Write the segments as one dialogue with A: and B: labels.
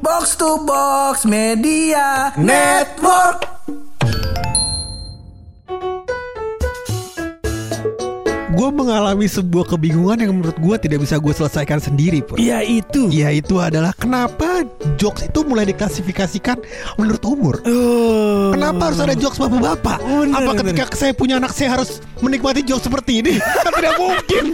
A: Box to Box Media Network.
B: gue mengalami sebuah kebingungan yang menurut gue tidak bisa gue selesaikan sendiri pun.
A: Ya itu.
B: Ya itu adalah kenapa jokes itu mulai diklasifikasikan menurut umur.
A: Oh.
B: Kenapa harus ada jokes bapak-bapak?
A: Bener,
B: Apa
A: bener.
B: ketika saya punya anak saya harus menikmati jokes seperti ini? Kan tidak mungkin,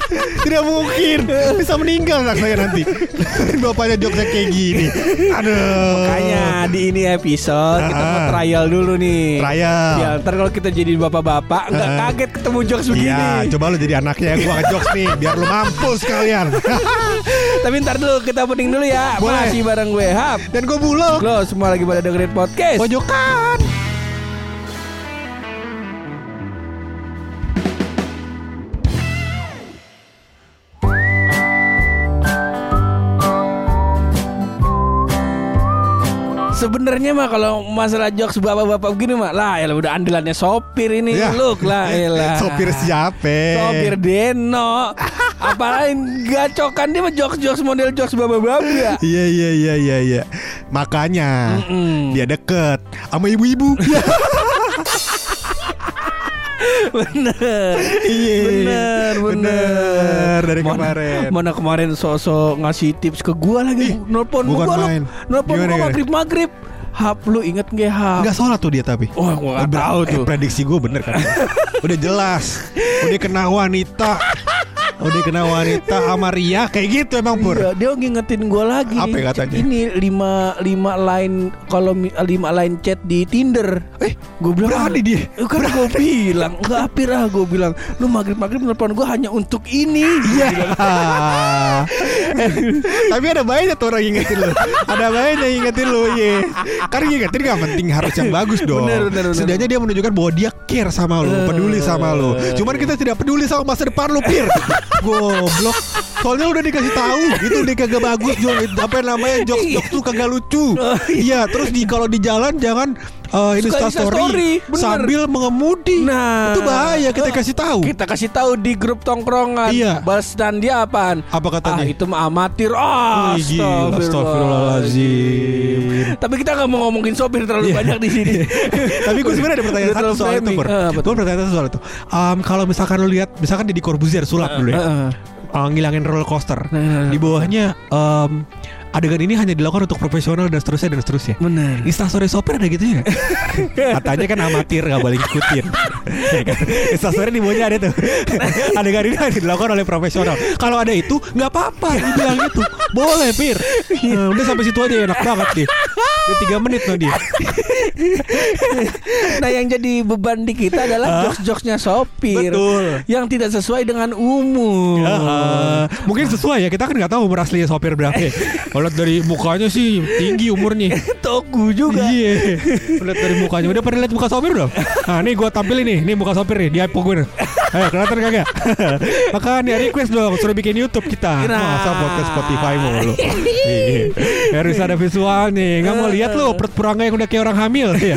B: tidak mungkin bisa meninggal anak saya nanti. Bapaknya jokesnya kayak gini. Aduh.
C: Makanya di ini episode kita mau trial dulu nih.
B: Trial.
C: Ya, ntar kalau kita jadi bapak-bapak nggak
B: Ah.
C: kaget ketemu jokes begini.
B: Iya, coba lu jadi anaknya gua ngejokes nih biar lu mampus kalian.
C: Tapi ntar dulu kita pening dulu ya.
B: Boleh.
C: Masih bareng gue Hap.
B: Dan gue bulog.
C: Lo semua lagi pada dengerin podcast.
B: Pojokan.
C: Sebenarnya mah kalau masalah jokes bapak-bapak begini mah lah ya udah andalannya sopir ini.
B: Ya.
C: Look lah ya
B: Sopir siapa?
C: Sopir Deno. Apalagi gacokan dia mah jokes-jokes model jokes bapak-bapak.
B: Iya iya iya iya iya. Makanya
C: Mm-mm.
B: dia deket sama ibu-ibu.
C: Bener.
B: Iya.
C: Bener, bener.
B: Dari
C: Mana-
B: kemarin.
C: Mana kemarin sosok ngasih tips ke gua lagi. Nelpon gua
B: main.
C: lu. Nelpon gua
B: gimana?
C: maghrib maghrib. Hap lu inget nggak Hap?
B: Enggak sholat tuh dia tapi.
C: Oh,
B: Ber-
C: tahu
B: eh,
C: tuh.
B: prediksi gue bener kan. Udah jelas. Udah kena wanita. Udah kena wanita sama Ria kayak gitu emang pur.
C: Iya, dia ngingetin gua lagi.
B: Apa katanya?
C: Ini lima lima line kalau lima line chat di Tinder. Eh, gua bilang
B: berani dia.
C: eh, Kan gua bilang nggak apir ah gua bilang lu maghrib maghrib nelpon gua hanya untuk ini. Iya.
B: Tapi ada baiknya tuh orang ingetin lu. Ada baiknya ingetin lu iya. Karena ingetin gak penting harus yang bagus dong.
C: Bener, bener, bener.
B: Setidaknya dia menunjukkan bahwa dia care sama lu Peduli sama lu. Cuman kita tidak peduli sama masa depan lu Pir. Goblok. Soalnya udah dikasih tahu Itu udah kagak bagus Jok. Apa yang namanya jokes jokes tuh kagak lucu. Iya terus di kalau di jalan jangan ini
C: Suka
B: Insta story
C: bener.
B: sambil mengemudi.
C: Nah,
B: itu bahaya kita kasih tahu.
C: Kita kasih tahu di grup tongkrongan.
B: Iya.
C: Balas dan dia apaan?
B: Apa katanya?
C: Ah, itu mah amatir. Ah,
B: Wih, gila, astagfirullahaladzim.
C: Tapi kita nggak mau ngomongin sopir terlalu
B: Iya.
C: banyak di sini.
B: Tapi gue sebenarnya ada pertanyaan
C: Udah
B: satu soal itu. Pur.
C: Ah, betul.
B: Gue pertanyaan soal itu. Um, kalau misalkan lu lihat, misalkan Deddy Corbuzier sulap dulu ya,
C: Heeh.
B: uh, ngilangin roller coaster.
C: Nah.
B: Di bawahnya um, adegan ini hanya dilakukan untuk profesional dan seterusnya dan seterusnya.
C: Bener.
B: Instastory sopir ada gitu ya? Katanya kan amatir gak boleh ngikutin Ya kan? Instastory di bawahnya ada tuh Adegan ini hanya dilakukan oleh profesional Kalau ada itu gak apa-apa bilang gitu Boleh Pir Nah, Udah sampai situ aja enak banget deh Udah 3 menit loh dia
C: Nah yang jadi beban di kita adalah jokes-jokesnya sopir
B: Betul.
C: Yang tidak sesuai dengan umur
B: Ah, mungkin sesuai ya kita kan nggak tahu umur aslinya sopir berapa. ya. Kalau dari mukanya sih tinggi umurnya.
C: Toku juga
B: Iya. Lihat dari mukanya. Udah pernah lihat muka sopir belum? Nah, nih gua tampilin nih, nih muka sopir nih di iPhone gue. nih. Ayo kelihatan kagak? Makanya request dong suruh bikin YouTube kita.
C: Nah.
B: Masa podcast Spotify mulu. Iya. Harus ada visual nih. Nggak mau lihat lo perut purangga yang udah kayak orang hamil ya.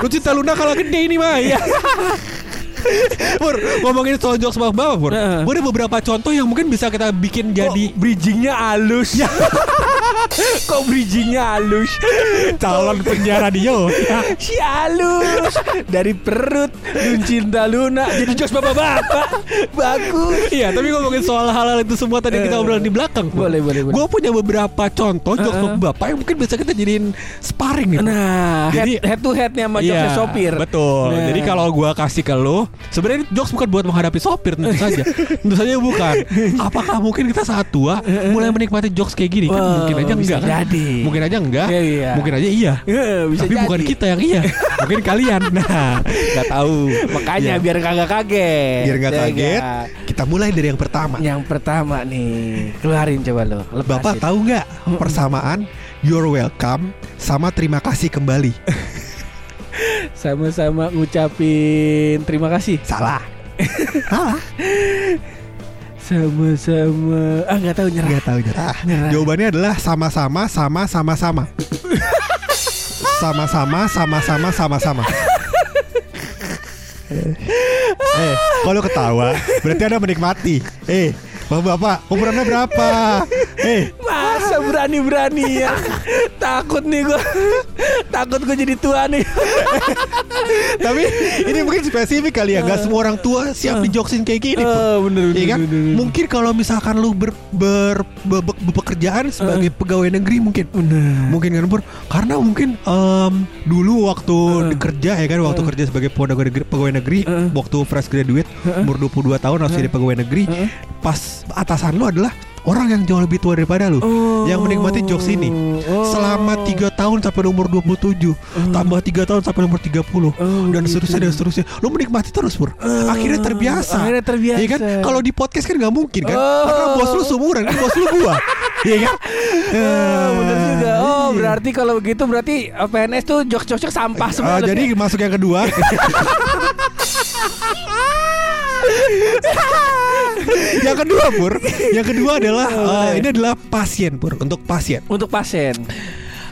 B: Lu cinta Luna kalau gede ini mah ya. Pur, ngomongin soal jokes bapak Pur.
C: Heeh.
B: Gue ada beberapa contoh yang mungkin bisa kita bikin jadi
C: Kok bridgingnya halus
B: Ya.
C: Kok bridgingnya halus
B: calon penjara Dio.
C: Si halus Dari perut Dun cinta Luna Jadi jokes bapak-bapak Bagus
B: Iya, tapi ngomongin soal hal-hal itu semua tadi kita
C: Eh.
B: obrolin di belakang.
C: Boleh, boleh, boleh.
B: Gue punya beberapa contoh jokes
C: Heeh.
B: bapak yang mungkin bisa kita jadiin sparring nih.
C: Nah
B: Jadi-
C: head, head to headnya sama
B: Iya,
C: sopir
B: Betul.
C: Nah.
B: Jadi kalau gua kasih ke lo, sebenarnya jokes bukan buat menghadapi sopir tentu saja. tentu saja bukan. Apakah mungkin kita saat tua mulai menikmati jokes kayak gini? Kan
C: Wah,
B: mungkin aja enggak kan?
C: jadi.
B: Mungkin aja enggak.
C: Iya, iya.
B: Mungkin aja iya.
C: Bisa
B: Tapi bukan
C: jadi.
B: kita yang iya. mungkin kalian. Nah, nggak tahu.
C: Makanya
B: Iya.
C: biar kagak kaget
B: biar nggak
C: Ya
B: kaget,
C: nggak?
B: kita mulai dari yang pertama.
C: Yang pertama nih Keluarin coba lo lepasin.
B: Bapak tahu nggak persamaan you're welcome sama terima kasih kembali?
C: Sama-sama ngucapin terima kasih
B: Salah. Salah.
C: Sama-sama Ah nggak tahu nyerah
B: Nggak tahu nyerah.
C: Nyerah.
B: Jawabannya adalah sama-sama, sama, sama-sama. Sama-sama, sama-sama, sama-sama. eh, kalau ketawa berarti Anda menikmati. Eh, Bapak-bapak, umurannya berapa? Eh,
C: berani-berani ya. Takut nih gue. Takut gue jadi tua nih.
B: Tapi ini mungkin spesifik kali ya Gak semua orang tua siap dijoksin kayak gini.
C: Oh, bener, bener,
B: Iya kan?
C: bener, bener.
B: Mungkin kalau misalkan lu ber, ber, be- be- bepekerjaan sebagai pegawai negeri mungkin Mungkin kan Pur Karena mungkin em, dulu waktu kerja ya kan Waktu kerja sebagai pegawai negeri, pegawai negeri Waktu fresh graduate Umur 22 tahun harus jadi pegawai negeri Pas atasan lu adalah Orang yang jauh lebih tua daripada lu
C: Oh.
B: Yang menikmati jokes ini
C: Oh.
B: Selama 3 tahun sampai umur 27 Tambah 3 tahun sampai umur 30 Dan
C: gitu.
B: seterusnya dan seterusnya Lu menikmati terus Pur Akhirnya terbiasa
C: akhirnya terbiasa.
B: Iya kan Kalau di podcast kan nggak mungkin kan
C: Oh.
B: Karena bos lu seumuran kan Bos lu gua Iya kan
C: Oh, bener juga. Oh,
B: Iya.
C: berarti kalau begitu berarti PNS tuh jok-jok sampah semua.
B: Ah,
C: tuh.
B: Jadi masuk yang kedua Yang kedua Pur Yang kedua adalah eh, Ini adalah pasien Pur Untuk pasien
C: untuk pasien.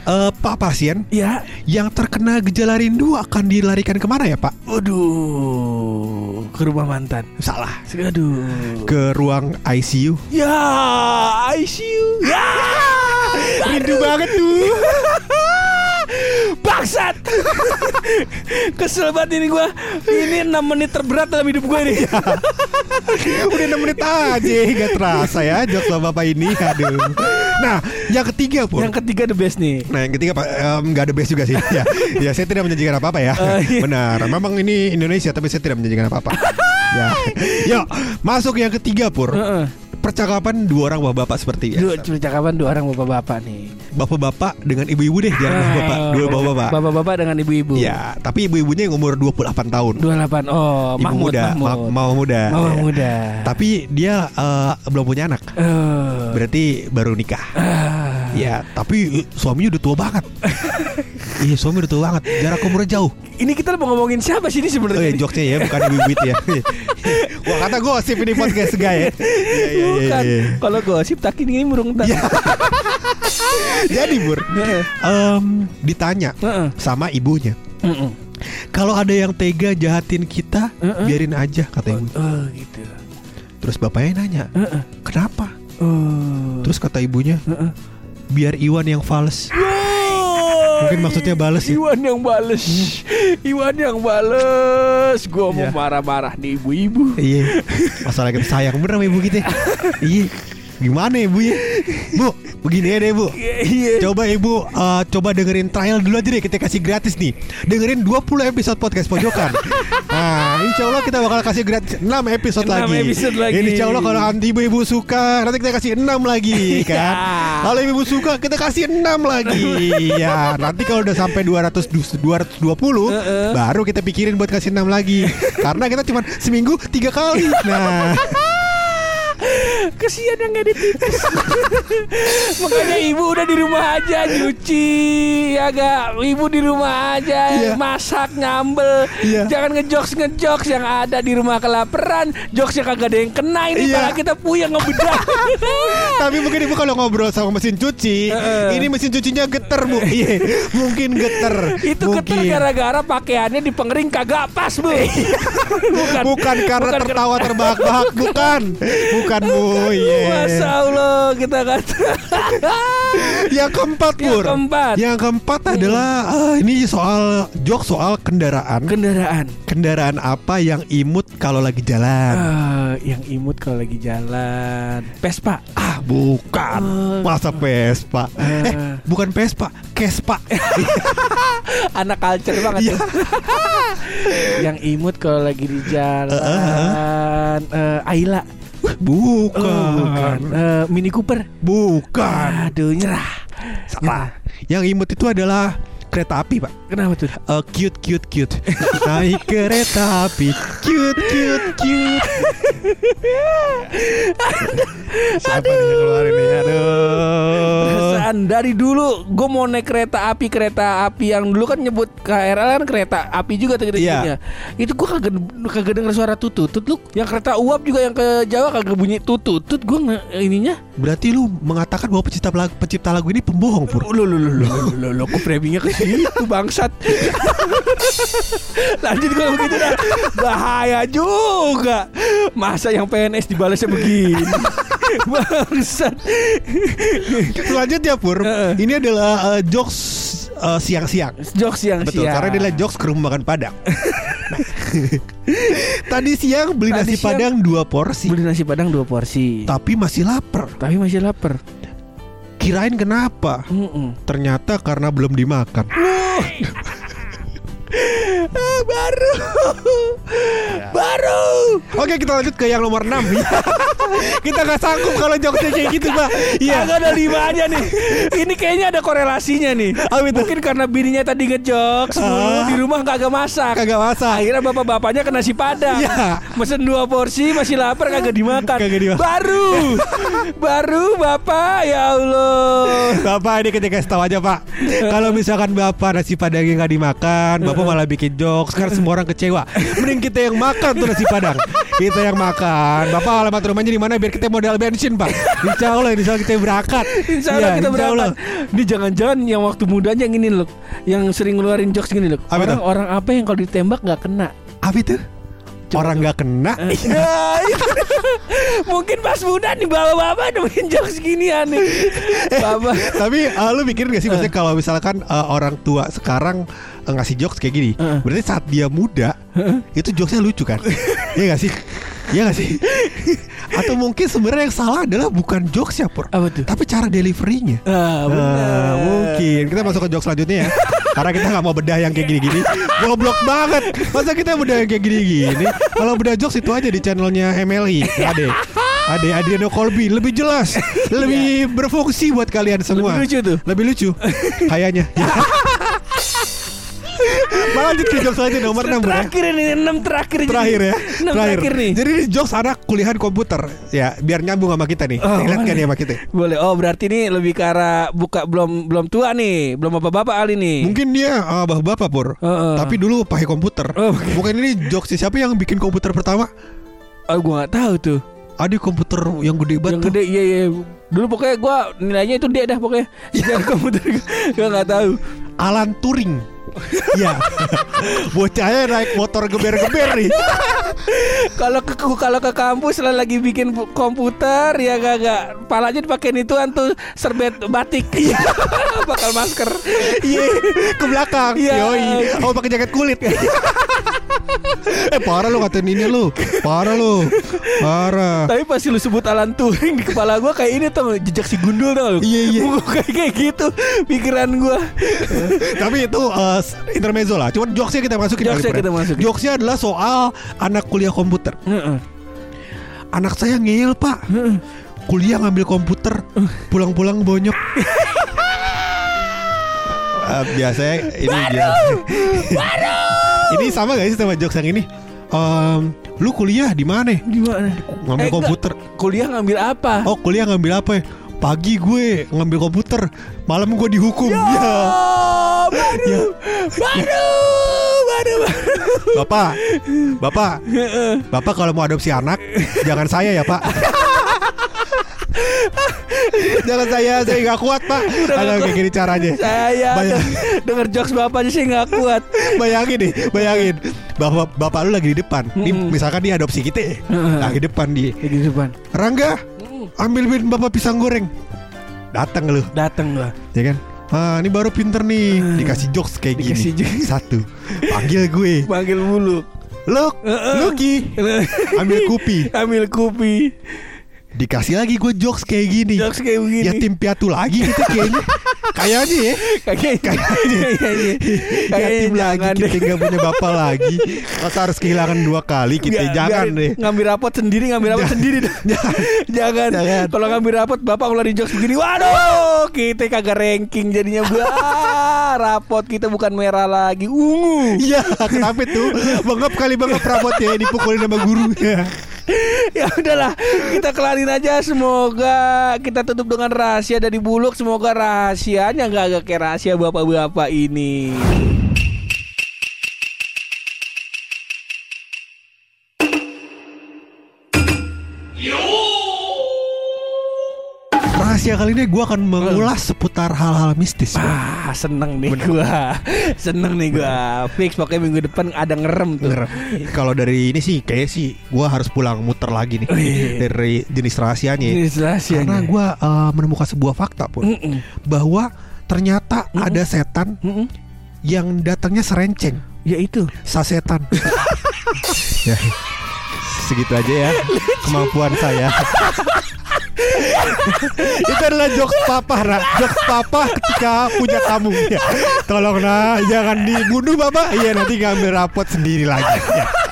B: Eh, Pak pasien
C: Ya.
B: Yang terkena gejala rindu akan dilarikan ke mana ya Pak?
C: Waduh, ke rumah mantan.
B: Salah
C: Aduh.
B: Ke ruang ICU
C: Ya, ICU. Ya.
B: Rindu banget tuh
C: Bangsat. Kesel banget ini gua. Ini 6 menit terberat dalam hidup gue ini.
B: Udah 6 menit aja Gak terasa ya Jok sama bapak ini Aduh Nah yang ketiga Pur
C: Yang ketiga the best nih.
B: Nah yang ketiga Pak em, nggak ada base juga sih. ya, ya saya tidak menjanjikan apa apa ya.
C: Oh, iya.
B: Benar. Memang ini Indonesia tapi saya tidak menjanjikan apa apa. ya. Yuk masuk yang ketiga pur.
C: Heeh.
B: Percakapan dua orang bapak-bapak seperti
C: Dua
B: biasa.
C: percakapan dua orang bapak-bapak nih.
B: Bapak-bapak dengan ibu-ibu deh jangan bapak-bapak. Dua bapak-bapak.
C: Bapak-bapak dengan ibu-ibu.
B: Ya, tapi ibu-ibunya yang umur 28 tahun.
C: 28. Oh,
B: Ibu
C: Mahmud,
B: muda,
C: Mahmud.
B: ma- mama muda.
C: Mama
B: Ya.
C: muda.
B: Tapi dia eh, belum punya anak.
C: Eh,
B: Berarti baru nikah.
C: ah.
B: Ya, tapi suaminya udah tua banget. iya, suami udah tua banget. Jarak umurnya jauh.
C: Ini kita mau ngomongin siapa sih ini
B: Oh
C: sebenarnya?
B: ya jokesnya ya bukan ibu ya. Wah kata gosip ini podcast. Iya iya iya.
C: Bukan.
B: iya.
C: Kalau gosip tak ini burung tak.
B: Jadi Bur, em, ditanya
C: Heeh.
B: sama ibunya.
C: Heeh.
B: Kalau ada yang tega jahatin kita,
C: Heeh.
B: biarin aja kata ibu.
C: Oh, gitu.
B: Terus bapaknya nanya,
C: Heeh.
B: kenapa?
C: Oh.
B: Terus kata ibunya,
C: Heeh.
B: biar Iwan yang fals. Mungkin maksudnya bales ya.
C: Iwan yang bales. Iwan yang bales. Gua mau
B: Iya.
C: marah-marah nih ibu-ibu.
B: Iya, masalah kita sayang bener sama ibu kita. Iya, gimana ibu ya? Bu, begini ya deh bu.
C: Iya.
B: Coba ibu eh, coba dengerin trial dulu aja deh kita kasih gratis nih. Dengerin 20 episode podcast pojokan. Nah, insya Allah kita bakal kasih gratis 6 episode
C: 6
B: lagi.
C: episode lagi.
B: Ini insya Allah kalau nanti ibu-ibu suka nanti kita kasih 6 lagi kan.
C: Ya.
B: Kalau ibu suka kita kasih 6 lagi. ya, nanti kalau udah sampai 200 du- 220 baru kita pikirin buat kasih 6 lagi. Karena kita cuma seminggu tiga kali. Nah,
C: Kesian yang edit tipis. Makanya ibu udah di rumah aja nyuci ya gak Ibu di rumah aja
B: Iya.
C: masak nyambel
B: Iya.
C: Jangan ngejokes ngejokes yang ada di rumah kelaparan Jokes yang kagak ada yang kena ini
B: Iya.
C: malah kita puyeng ngebedah
B: Tapi mungkin ibu kalau ngobrol sama mesin cuci, ini mesin cucinya geter bu. Iya, mungkin geter.
C: Itu geter
B: Mungkin.
C: gara-gara pakaiannya di pengering kagak pas bu Bukan
B: Bukan karena
C: Bukan
B: tertawa terbahak-bahak, bukan, bukan bu. Iya.
C: Masa Allah kita kata
B: Yang keempat
C: Yang
B: pur.
C: keempat.
B: Yang keempat adalah ah, ini soal jok soal kendaraan.
C: Kendaraan
B: Kendaraan apa yang imut kalau lagi jalan?
C: Eh, Yang imut kalau lagi jalan Vespa
B: Ah, bukan.
C: Eh.
B: Masa Vespa?
C: Eh.
B: Eh, bukan Vespa, Kespa.
C: Anak culture banget tuh. Yang imut kalau lagi di jalan eh, Ayla
B: bukan.
C: Oh, bukan. Eh, Mini Cooper
B: Bukan.
C: Aduh nyerah
B: Salah. Yang imut itu adalah kereta api, Pak.
C: Kenapa tuh?
B: Eh, cute cute cute. Naik kereta api. Cute cute cute. Siapa nih yang keluar ini? Aduh.
C: Perasaan dari dulu gue mau naik kereta api kereta api yang dulu kan nyebut KRL kan kereta api juga tuh
B: Iya.
C: Itu gue kagak kagak denger suara tututut lu. Yang kereta uap juga yang ke Jawa kagak bunyi tututut gue nge- ininya.
B: Berarti lu mengatakan bahwa pencipta lagu, pencipta lagu ini pembohong, Pur.
C: Lu lu lu lu lu lu, lu kok framingnya ke situ bangsat. Lanjut kalau begitu dah. Bahaya juga. Masa yang PNS dibalasnya begini? Bangsat.
B: Selanjutnya Pur,
C: Heeh.
B: ini adalah eh, jokes eh, siang-siang.
C: Jokes yang
B: Betul,
C: siang.
B: karena adalah jokes ke rumah makan Padang. Nah, Tadi siang beli
C: Tadi
B: nasi
C: siang
B: Padang dua porsi,
C: Beli nasi padang dua porsi.
B: tapi masih lapar.
C: Tapi masih lapar.
B: Kirain kenapa?
C: Mm-mm.
B: Ternyata karena belum dimakan.
C: Baru. Baru.
B: Oke kita lanjut ke yang nomor 6 Kita nggak sanggup kalau jokesnya kayak gitu Pak
C: Iya,
B: Iya
C: ada lima aja nih. Ini kayaknya ada korelasinya nih.
B: Apa itu?
C: Mungkin karena bininya tadi ngejokes mulu,
B: Ah.
C: di rumah kagak masak.
B: Kagak masak
C: Akhirnya bapak-bapaknya ke nasi padang.
B: Iya.
C: Mesen dua porsi masih lapar kagak dimakan.
B: Kagak dimakan.
C: Baru. Baru bapak ya Allah.
B: Bapak ini kasih tahu aja Pak Kalau misalkan Bapak nasi padangnya nggak dimakan Bapak malah bikin jokes Karena semua orang kecewa Mending kita yang makan tuh nasi padang Kita yang makan Bapak alamat rumahnya di mana biar kita modal bensin Pak Insya Allah Insya Allah kita berangkat
C: Insya Allah
B: Iya,
C: kita
B: insya Allah.
C: berangkat. Ini jangan-jangan yang waktu mudanya yang ini loh, yang sering ngeluarin jokes gini loh.
B: Apa
C: orang
B: tuh?
C: orang apa yang kalau ditembak nggak kena?
B: Apa itu? Orang nggak kena
C: Ya. Mungkin pas muda nih bapak-bapak nemuin jokes gini aneh. Bapak.
B: Tapi uh, lu mikirin gak sih maksudnya kalau misalkan uh, orang tua sekarang uh, ngasih jokes kayak gini,
C: Heeh.
B: berarti saat dia muda itu jokesnya lucu kan? Iya gak sih? Iya gak sih? Atau mungkin sebenarnya yang salah adalah bukan jokesnya pur,
C: Apa tuh?
B: tapi cara deliverynya.
C: Ah, benar.
B: Nah, mungkin kita masuk ke jokes selanjutnya ya Karena kita nggak mau bedah yang kayak gini-gini. Goblok banget. Masa kita bedah yang kayak gini-gini? Kalau bedah jokes itu aja di channelnya MLI Ade Ade Adriano Colby Lebih jelas Lebih berfungsi buat kalian semua.
C: Lebih lucu tuh.
B: Lebih lucu. Kayaknya Lanjut ke jokes selanjutnya nomor 6 ya
C: Terakhir ini enam terakhir.
B: Terakhir ya
C: Enam terakhir nih.
B: Jadi ini jokes anak kuliahan komputer Ya biar nyambung sama kita nih
C: Oh,
B: Ingat kan ya sama kita
C: Boleh. Oh, berarti ini lebih ke arah buka belum belum tua nih, belum bapak-bapak Ali nih.
B: Mungkin dia uh, bapak-bapak pur
C: Heeh.
B: Tapi dulu pakai komputer
C: Oh, oke.
B: Mungkin ini jokes siapa yang bikin komputer pertama
C: Oh, gua nggak tahu tuh.
B: Ada komputer yang gede banget
C: Yang
B: tuh.
C: gede iya iya. Dulu pokoknya gua nilainya itu dia dah pokoknya. Sejarah komputer gua- gua nggak tahu.
B: Alan Turing Iya Bocahnya naik motor geber-geber nih
C: Kalau ke kalau ke kampus lah lagi bikin komputer ya kagak palanya dipakein ituan tuh serbet batik. Iya. Bakal masker.
B: Iya Ke belakang
C: Iya.
B: Yoi Oh pakai jaket kulit Eh parah lu ngatain ini lu Parah lu Parah
C: Tapi pasti lu sebut Alan Turing di kepala gua kayak ini tuh jejak si gundul tau.
B: Iya, iya.
C: Kayak kayak gitu pikiran gua.
B: Tapi itu uh, intermezzo lah Cuman jokesnya kita masukin
C: Jokesnya
B: ya.
C: kita masukin.
B: Jokesnya adalah soal Anak kuliah komputer. Anak saya ngeyel pak Kuliah ngambil komputer Pulang-pulang bonyok Eh, Biasanya ini biasa. Ini sama gak sih sama jokes yang ini Em, Lu kuliah di mana?
C: Gimana?
B: Ngambil
C: Eh,
B: komputer
C: Kuliah ngambil apa?
B: Oh kuliah ngambil apa ya? Pagi gue ngambil komputer Malam gue dihukum ya.
C: Baru,
B: Ya.
C: baru, baru, baru.
B: Bapak Bapak Bapak kalau mau adopsi anak Jangan saya ya pak Jangan saya Saya nggak kuat pak Ada kayak gini caranya
C: Saya
B: Bayang-
C: de- denger jokes bapaknya sih nggak kuat.
B: Bayangin nih Bayangin Bahwa bapak lu lagi di depan Nih
C: Mm-mm.
B: misalkan dia adopsi kita ya.
C: Mm-mm.
B: Lagi depan dia
C: Kayak gitu depan.
B: Rangga Ambilin bapak pisang goreng Datang lu
C: Datang lah.
B: Ya kan Ah, ini baru pinter nih. Dikasih jokes kayak
C: Dikasih
B: gini
C: jokes.
B: Satu Panggil gue.
C: Panggil bulu.
B: Luk Lucky. Ambil kupi.
C: Ambil kupi.
B: Dikasih lagi gue jokes kayak gini.
C: Jokes kayak begini.
B: Ya tim piatu lagi gitu kayaknya Kayaknya ya.
C: Kayaknya kayaknya
B: Yatim lagi
C: jangan
B: kita
C: deh.
B: nggak punya bapak lagi. Masa harus kehilangan dua kali kita
C: Biar-
B: jangan deh.
C: Ngambil rapot sendiri Ngambil rapot sendiri dah. Jangan.
B: Jangan.
C: Kalau ngambil rapot Bapak ngeluarin jokes begini Waduh Kita kagak ranking jadinya Wah Rapot kita bukan merah lagi Ungu.
B: Iya kenapa tuh Bengap kali bengap rapotnya Dipukulin sama guru
C: Ya udahlah Kita kelarin aja. Semoga Kita tutup dengan rahasia dari Buluk Semoga rahasianya nggak agak kayak rahasia bapak-bapak ini
B: rahasia kali ini gue akan mengulas seputar hal-hal mistis. Bro.
C: Ah, seneng nih gua. Seneng nih gua. Fix pokoknya minggu depan ada ngerem tuh.
B: Ngerem. Kalau dari ini sih kayak sih gue harus pulang muter lagi nih
C: Oh, iya.
B: dari jenis rahasianya.
C: Ini rahasianya.
B: Karena gue uh, menemukan sebuah fakta pun
C: Mm-mm.
B: bahwa ternyata ada setan
C: Mm-mm.
B: yang datangnya serenceng,
C: Ya itu.
B: sasetan. ya, segitu aja ya kemampuan saya. Itu adalah jokes papa, Ra. Jokes papa ketika punya kamu. Ya. Tolong nah, jangan dibunuh bapak. Iya nanti ngambil rapot sendiri lagi. Ya.